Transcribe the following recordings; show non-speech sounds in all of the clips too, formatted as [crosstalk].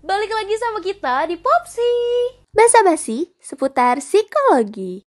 Balik lagi sama kita di Popsi. Basa-basi seputar psikologi.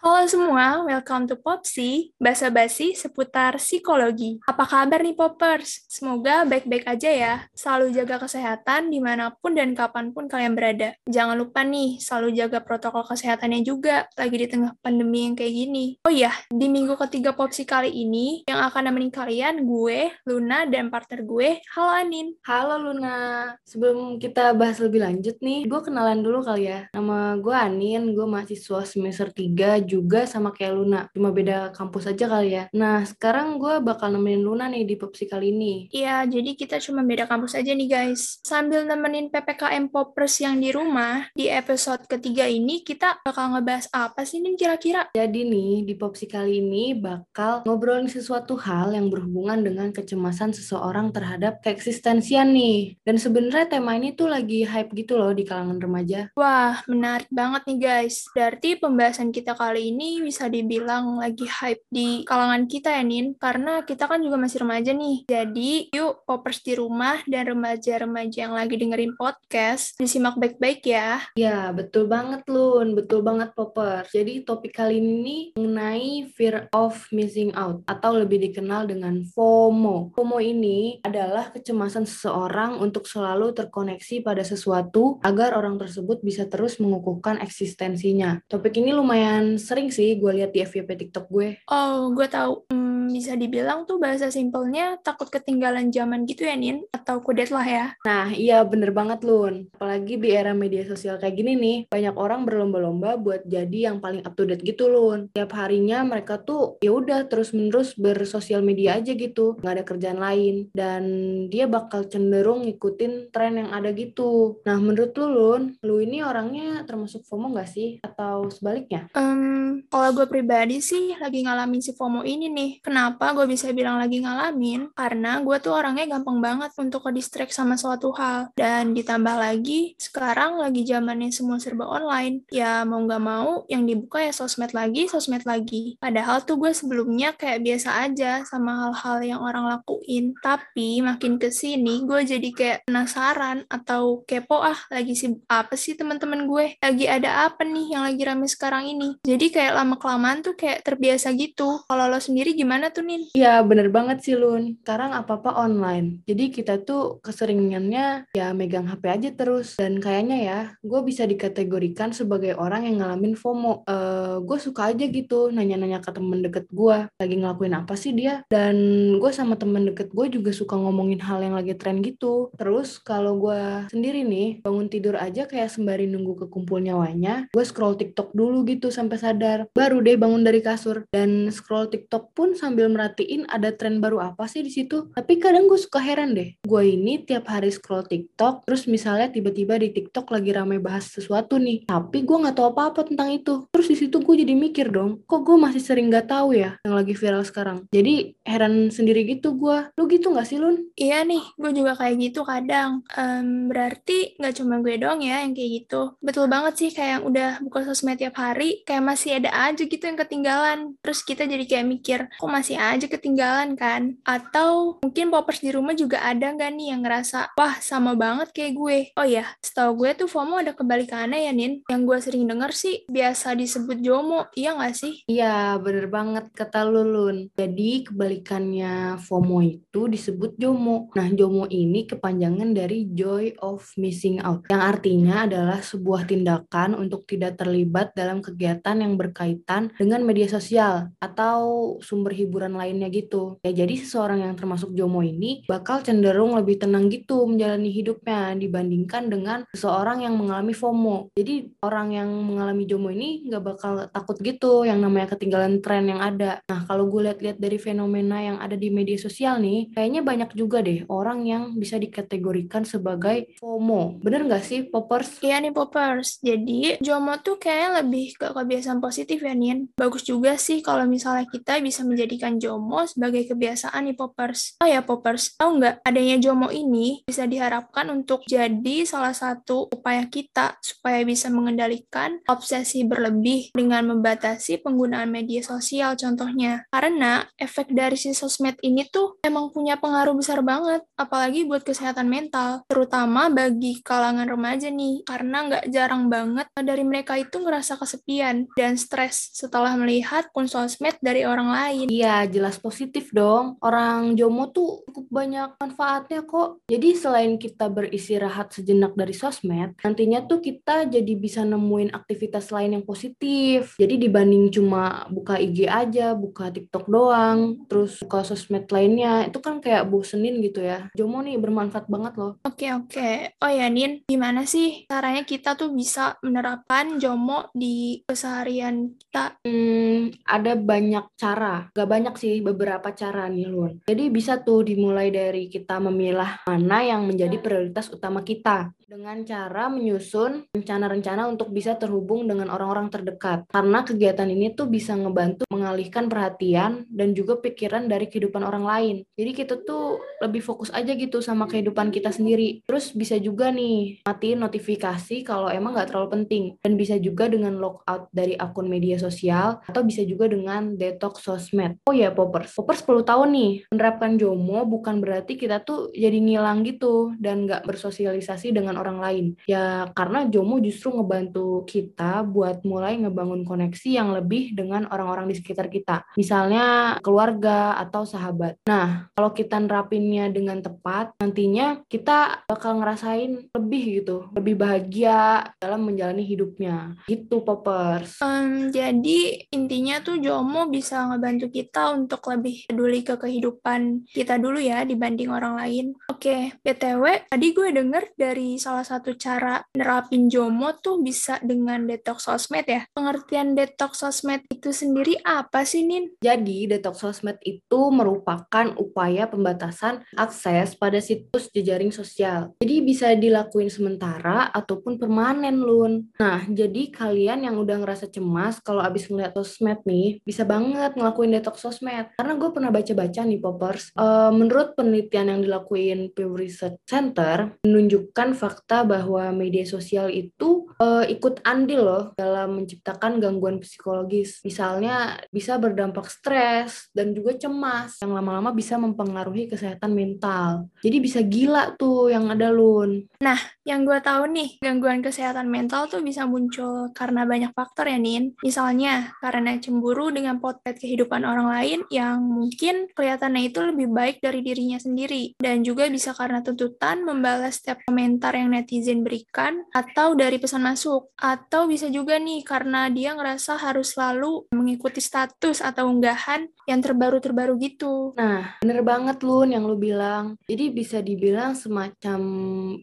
Halo semua, welcome to Popsi, basa-basi seputar psikologi. Apa kabar nih Poppers? Semoga baik-baik aja ya. Selalu jaga kesehatan di mana pun dan kapan pun kalian berada. Jangan lupa nih, selalu jaga protokol kesehatannya juga, lagi di tengah pandemi yang kayak gini. Oh iya, di minggu ketiga Popsi kali ini, yang akan nemenin kalian gue, Luna, dan partner gue, Halo Anin. Halo Luna, sebelum kita bahas lebih lanjut nih, gue kenalan dulu kali ya. Nama gue Anin, gue mahasiswa semester 3 juga sama kayak Luna, cuma beda kampus aja kali ya. Nah, sekarang gue bakal nemenin Luna nih di Popsi kali ini. Iya, jadi kita cuma beda kampus aja nih guys. Sambil nemenin PPKM Poppers yang di rumah, di episode ketiga ini kita bakal ngebahas apa sih nih kira-kira? Jadi nih, di Popsi kali ini bakal ngobrolin sesuatu hal yang berhubungan dengan kecemasan seseorang terhadap keeksistensian nih. Dan sebenarnya tema ini tuh lagi hype gitu loh di kalangan remaja. Wah, menarik banget nih guys. Berarti pembahasan kita kali ini bisa dibilang lagi hype di kalangan kita ya, Nin. Karena kita kan juga masih remaja nih. Jadi, yuk poppers di rumah dan remaja-remaja yang lagi dengerin podcast, disimak baik-baik ya. Ya, betul banget Lun, betul banget Popper. Jadi topik kali ini mengenai fear of missing out atau lebih dikenal dengan FOMO. FOMO ini adalah kecemasan seseorang untuk selalu terkoneksi pada sesuatu agar orang tersebut bisa terus mengukuhkan eksistensinya. Topik ini lumayan sering sih gue lihat di FYP TikTok gue. Oh, gue tahu. Hmm, bisa dibilang tuh bahasa simpelnya takut ketinggalan zaman gitu ya, Nin? Atau kudet lah ya. Nah, iya bener banget Lun. Apalagi di era media sosial kayak gini nih, banyak orang berlomba-lomba buat jadi yang paling up to date gitu Lun. Tiap harinya mereka tuh ya udah terus-menerus bersosial media aja gitu, nggak ada kerjaan lain. Dan dia bakal cenderung ngikutin tren yang ada gitu. Nah, menurut lu Lun, lu ini orangnya termasuk FOMO nggak sih? Atau sebaliknya? Um, kalau gue pribadi sih lagi ngalamin si FOMO ini nih. Kenapa gue bisa bilang lagi ngalamin? Karena gue tuh orangnya gampang banget untuk ke distract sama suatu hal. Dan ditambah lagi, sekarang lagi zamannya semua serba online. Ya mau nggak mau, yang dibuka ya sosmed lagi, sosmed lagi. Padahal tuh gue sebelumnya kayak biasa aja sama hal-hal yang orang lakuin. Tapi makin ke sini, gue jadi kayak penasaran atau kepo ah, lagi sibuk apa sih teman-teman gue? Lagi ada apa nih yang lagi rame sekarang ini? Jadi kayak lama-kelamaan tuh kayak terbiasa gitu. Kalau lo sendiri gimana tuh, Nin? Iya, bener banget sih Lun. Sekarang apa-apa online. Jadi kita tuh keseringannya ya megang HP aja terus. Dan kayaknya ya, gue bisa dikategorikan sebagai orang yang ngalamin FOMO. Uh, gue suka aja gitu nanya-nanya ke temen deket gue. Lagi ngelakuin apa sih dia? Dan gue sama temen deket gue juga suka ngomongin hal yang lagi tren gitu. Terus kalau gue sendiri nih, bangun tidur aja kayak sembari nunggu kekumpul nyawanya, gue scroll TikTok dulu gitu sampai sadar. Baru deh bangun dari kasur. Dan scroll TikTok pun sambil merhatiin ada tren baru apa sih di situ. Tapi kadang gue suka heran deh. Gue ini tiap hari scroll TikTok, terus misalnya tiba-tiba di TikTok lagi rame bahas sesuatu nih. Tapi gue nggak tahu apa-apa tentang itu. Terus di situ gue jadi mikir dong, kok gue masih sering nggak tahu ya yang lagi viral sekarang. Jadi heran sendiri gitu gue. Lu gitu nggak sih Lun? Iya nih, gue juga kayak gitu kadang. Um, berarti nggak cuma gue dong ya yang kayak gitu. Betul banget sih kayak yang udah buka sosmed tiap hari, kayak masih ada aja gitu yang ketinggalan. Terus kita jadi kayak mikir, kok masih aja ketinggalan kan? Atau mungkin poppers di rumah juga ada nggak nih yang ngerasa, wah sama banget kayak gue. Oh ya, setahu gue tuh FOMO ada kebalikannya ya, Nin. Yang gue sering denger sih, biasa disebut JOMO, iya nggak sih? Iya, bener banget kata Lulun. Jadi kebalikannya FOMO itu disebut JOMO. Nah, JOMO ini kepanjangan dari Joy of Missing Out, yang artinya adalah sebuah tindakan untuk tidak terlibat dalam kegiatan yang berkaitan dengan media sosial atau sumber hiburan lainnya gitu. Ya, jadi seseorang yang termasuk JOMO ini bakal cenderung lebih tenang gitu menjalani hidupnya dibandingkan dengan seseorang yang mengalami FOMO. Jadi orang yang mengalami JOMO ini nggak bakal takut gitu yang namanya ketinggalan tren yang ada. Nah, kalau gue lihat-lihat dari fenomena yang ada di media sosial nih, kayaknya banyak juga deh orang yang bisa dikategorikan sebagai FOMO. Bener nggak sih, Poppers? Iya nih, Poppers. Jadi, JOMO tuh kayak lebih ke kebiasaan positif ya, Nin. Bagus juga sih kalau misalnya kita bisa menjadikan menjadikan JOMO sebagai kebiasaan nih Poppers. Oh ya Poppers, tahu nggak adanya JOMO ini bisa diharapkan untuk jadi salah satu upaya kita supaya bisa mengendalikan obsesi berlebih dengan membatasi penggunaan media sosial contohnya. Karena efek dari si sosmed ini tuh emang punya pengaruh besar banget, apalagi buat kesehatan mental, terutama bagi kalangan remaja nih, karena nggak jarang banget dari mereka itu ngerasa kesepian dan stres setelah melihat akun sosmed dari orang lain. Iya, jelas positif dong. Orang Jomo tuh cukup banyak manfaatnya kok. Jadi selain kita beristirahat sejenak dari sosmed, nantinya tuh kita jadi bisa nemuin aktivitas lain yang positif. Jadi dibanding cuma buka IG aja, buka TikTok doang, terus buka sosmed lainnya, itu kan kayak bosenin gitu ya. Jomo nih bermanfaat banget loh. Oke, oke. Oh ya, Nin, gimana sih caranya kita tuh bisa menerapkan Jomo di keseharian kita? Hmm, ada banyak cara. Gak banyak sih, beberapa cara nih, Lun. Jadi bisa tuh dimulai dari kita memilah mana yang menjadi prioritas utama kita dengan cara menyusun rencana-rencana untuk bisa terhubung dengan orang-orang terdekat. Karena kegiatan ini tuh bisa ngebantu mengalihkan perhatian dan juga pikiran dari kehidupan orang lain. Jadi kita tuh lebih fokus aja gitu sama kehidupan kita sendiri. Terus bisa juga nih matiin notifikasi kalau emang nggak terlalu penting. Dan bisa juga dengan logout dari akun media sosial atau bisa juga dengan detox sosmed. Oh ya Poppers, Poppers 10 tahun nih menerapkan Jomo bukan berarti kita tuh jadi ngilang gitu dan nggak bersosialisasi dengan orang lain. Ya karena Jomo justru ngebantu kita buat mulai ngebangun koneksi yang lebih dengan orang-orang di sekitar kita. Misalnya keluarga atau sahabat. Nah, kalau kita nerapinnya dengan tepat, nantinya kita bakal ngerasain lebih gitu, lebih bahagia dalam menjalani hidupnya. Gitu, Poppers. Um, jadi intinya tuh Jomo bisa ngebantu kita untuk lebih peduli ke kehidupan kita dulu ya dibanding orang lain. Oke, BTW, tadi gue denger dari salah satu cara nerapin Jomo tuh bisa dengan detox sosmed ya. Pengertian detox sosmed itu sendiri apa sih, Nin? Jadi, detox sosmed itu merupakan upaya pembatasan akses pada situs jejaring sosial. Jadi bisa dilakuin sementara ataupun permanen, Lun. Nah, jadi kalian yang udah ngerasa cemas kalau abis ngeliat sosmed nih, bisa banget ngelakuin detox sosmed. Karena gue pernah baca-baca nih, Poppers. Uh, menurut penelitian yang dilakuin Pew Research Center, menunjukkan fakta bahwa media sosial itu uh, ikut andil loh dalam menciptakan gangguan psikologis. Misalnya bisa berdampak stres dan juga cemas yang lama-lama bisa mempengaruhi kesehatan mental. Jadi bisa gila tuh yang ada Lun. Nah, yang gue tahu nih, gangguan kesehatan mental tuh bisa muncul karena banyak faktor ya, Nin. Misalnya, karena cemburu dengan potret kehidupan orang lain yang mungkin kelihatannya itu lebih baik dari dirinya sendiri. Dan juga bisa karena tuntutan membalas setiap komentar yang netizen berikan atau dari pesan masuk. Atau bisa juga nih karena dia ngerasa harus selalu mengikuti status atau unggahan yang terbaru-terbaru gitu. Nah, bener banget Lun yang lu bilang. Jadi bisa dibilang semacam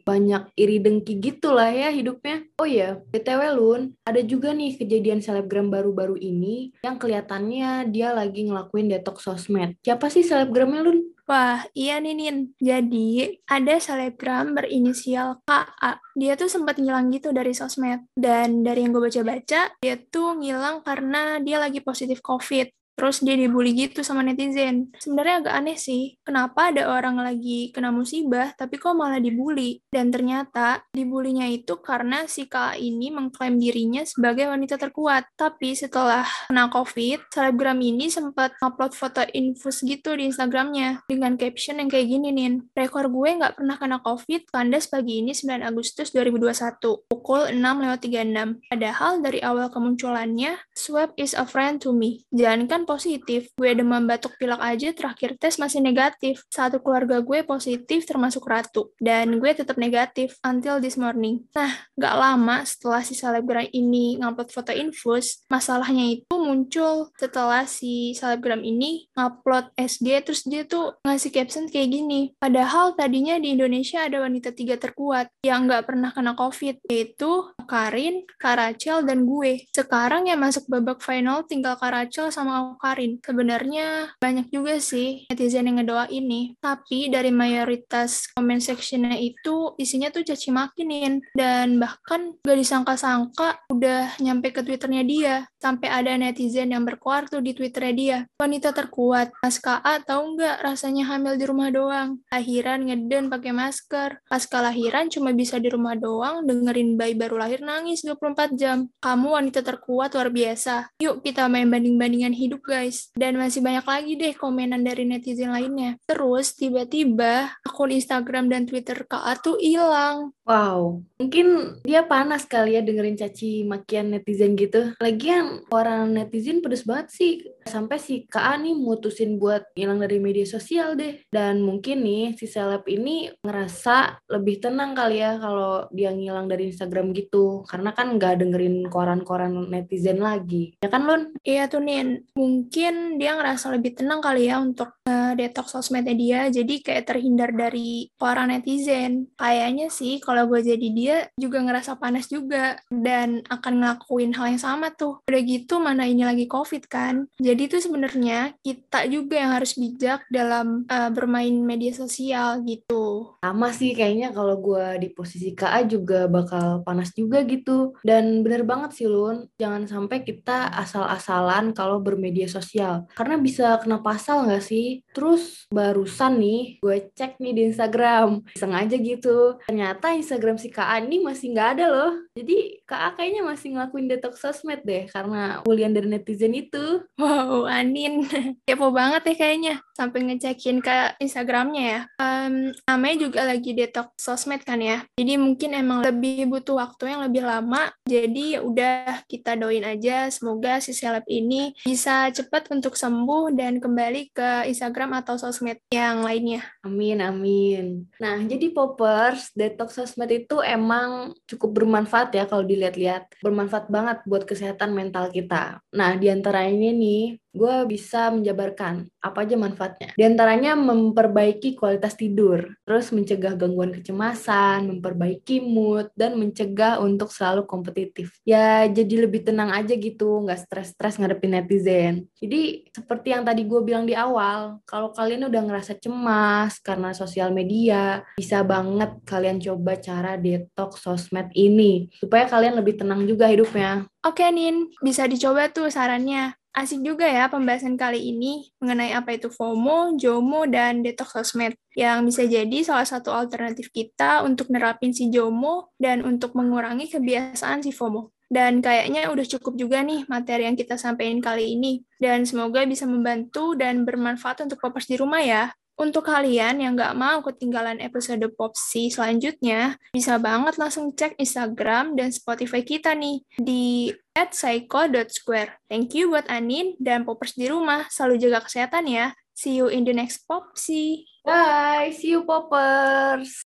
banyak iri dengki gitu lah ya hidupnya. Oh iya, BTW Lun, ada juga nih kejadian selebgram baru-baru ini yang kelihatannya dia lagi ngelakuin detox sosmed. Siapa sih selebgramnya Lun? Wah, iya nih Nin. Jadi, ada selebgram berinisial KA. Dia tuh sempat ngilang gitu dari sosmed. Dan dari yang gue baca-baca, dia tuh ngilang karena dia lagi positif COVID. Terus dia dibully gitu sama netizen. Sebenarnya agak aneh sih, kenapa ada orang lagi kena musibah, tapi kok malah dibully? Dan ternyata, dibulinya itu karena si KA ini mengklaim dirinya sebagai wanita terkuat. Tapi setelah kena COVID, selebgram ini sempat upload foto infus gitu di Instagramnya, dengan caption yang kayak gini, Nin. Rekor gue nggak pernah kena COVID, kandas pagi ini 9 Agustus 2021, pukul 6.36. Padahal dari awal kemunculannya, swab is a friend to me. Jangankan positif. Gue demam batuk pilek aja terakhir tes masih negatif. Satu keluarga gue positif termasuk Ratu. Dan gue tetap negatif until this morning. Nah, gak lama setelah si selebgram ini ngupload foto infus, masalahnya itu muncul setelah si selebgram ini ngupload SG terus dia tuh ngasih caption kayak gini. Padahal tadinya di Indonesia ada wanita tiga terkuat yang gak pernah kena COVID, yaitu Aukarin, Karacel, dan gue. Sekarang yang masuk babak final tinggal Karacel sama Aukarin. Sebenarnya banyak juga sih netizen yang ngedoain nih. Tapi dari mayoritas comment sectionnya itu isinya tuh caci makinin. Dan bahkan gak disangka-sangka udah nyampe ke twitternya dia. Sampai ada netizen yang berkuar tuh di twitternya dia. Wanita terkuat, Mas KA tahu nggak rasanya hamil di rumah doang? Lahiran ngeden pakai masker. Pas kelahiran cuma bisa di rumah doang dengerin bayi baru lahir nangis 24 jam. Kamu wanita terkuat luar biasa. Yuk kita main banding-bandingan hidup guys. Dan masih banyak lagi deh komenan dari netizen lainnya. Terus tiba-tiba akun Instagram dan Twitter KA tuh hilang. Wow, mungkin dia panas kali ya dengerin caci makian netizen gitu. Lagian orang netizen pedes banget sih. Sampai si KA nih mutusin buat hilang dari media sosial deh. Dan mungkin nih si seleb ini ngerasa lebih tenang kali ya kalau dia ngilang dari Instagram gitu. Karena kan nggak dengerin koran-koran netizen lagi. Ya kan Lun? Iya tuh Nin, mungkin dia ngerasa lebih tenang kali ya untuk uh, detox sosmednya dia. Jadi kayak terhindar dari para netizen. Kayaknya sih kalau kalau gue jadi dia juga ngerasa panas juga dan akan ngelakuin hal yang sama tuh. Udah gitu mana ini lagi COVID kan. Jadi tuh sebenarnya kita juga yang harus bijak dalam uh, bermain media sosial gitu. Sama sih kayaknya kalau gue di posisi KA juga bakal panas juga gitu. Dan bener banget sih Lun, jangan sampai kita asal-asalan kalau bermedia sosial. Karena bisa kena pasal nggak sih? Terus barusan nih gue cek nih di Instagram, sengaja gitu. Ternyata Instagram si Kak ini masih nggak ada loh. Jadi Kak kayaknya masih ngelakuin detox sosmed deh karena kuliah dari netizen itu. [laughs] Wow, Anin. [laughs] Kepo banget ya kayaknya. Sampai ngecekin ke Instagramnya ya. Um, namanya juga lagi detox sosmed kan ya. Jadi mungkin emang lebih butuh waktu yang lama. Jadi ya udah kita doain aja semoga si seleb ini bisa cepat untuk sembuh dan kembali ke Instagram atau sosmed yang lainnya. Amin, amin. Nah, jadi poppers, detox sosmed itu emang cukup bermanfaat ya kalau dilihat-lihat. Bermanfaat banget buat kesehatan mental kita. Nah, di antaranya nih, gue bisa menjabarkan apa aja manfaatnya. Di antaranya memperbaiki kualitas tidur, terus mencegah gangguan kecemasan, memperbaiki mood, dan mencegah untuk selalu kompetitif. Ya jadi lebih tenang aja gitu, nggak stres-stres ngadepin netizen. Jadi seperti yang tadi gue bilang di awal, kalau kalian udah ngerasa cemas karena sosial media, bisa banget kalian coba cara detox sosmed ini, supaya kalian lebih tenang juga hidupnya. Oke Nin, bisa dicoba tuh sarannya. Asik juga ya pembahasan kali ini mengenai apa itu FOMO, JOMO, dan detox sosmed yang bisa jadi salah satu alternatif kita untuk nerapin si JOMO dan untuk mengurangi kebiasaan si FOMO. Dan kayaknya udah cukup juga nih materi yang kita sampaikan kali ini. Dan semoga bisa membantu dan bermanfaat untuk popers di rumah ya. Untuk kalian yang nggak mau ketinggalan episode Popsi selanjutnya, bisa banget langsung cek Instagram dan Spotify kita nih di at psycho.square. Thank you buat Anin dan Poppers di rumah. Selalu jaga kesehatan ya. See you in the next Popsi. Bye, see you Poppers.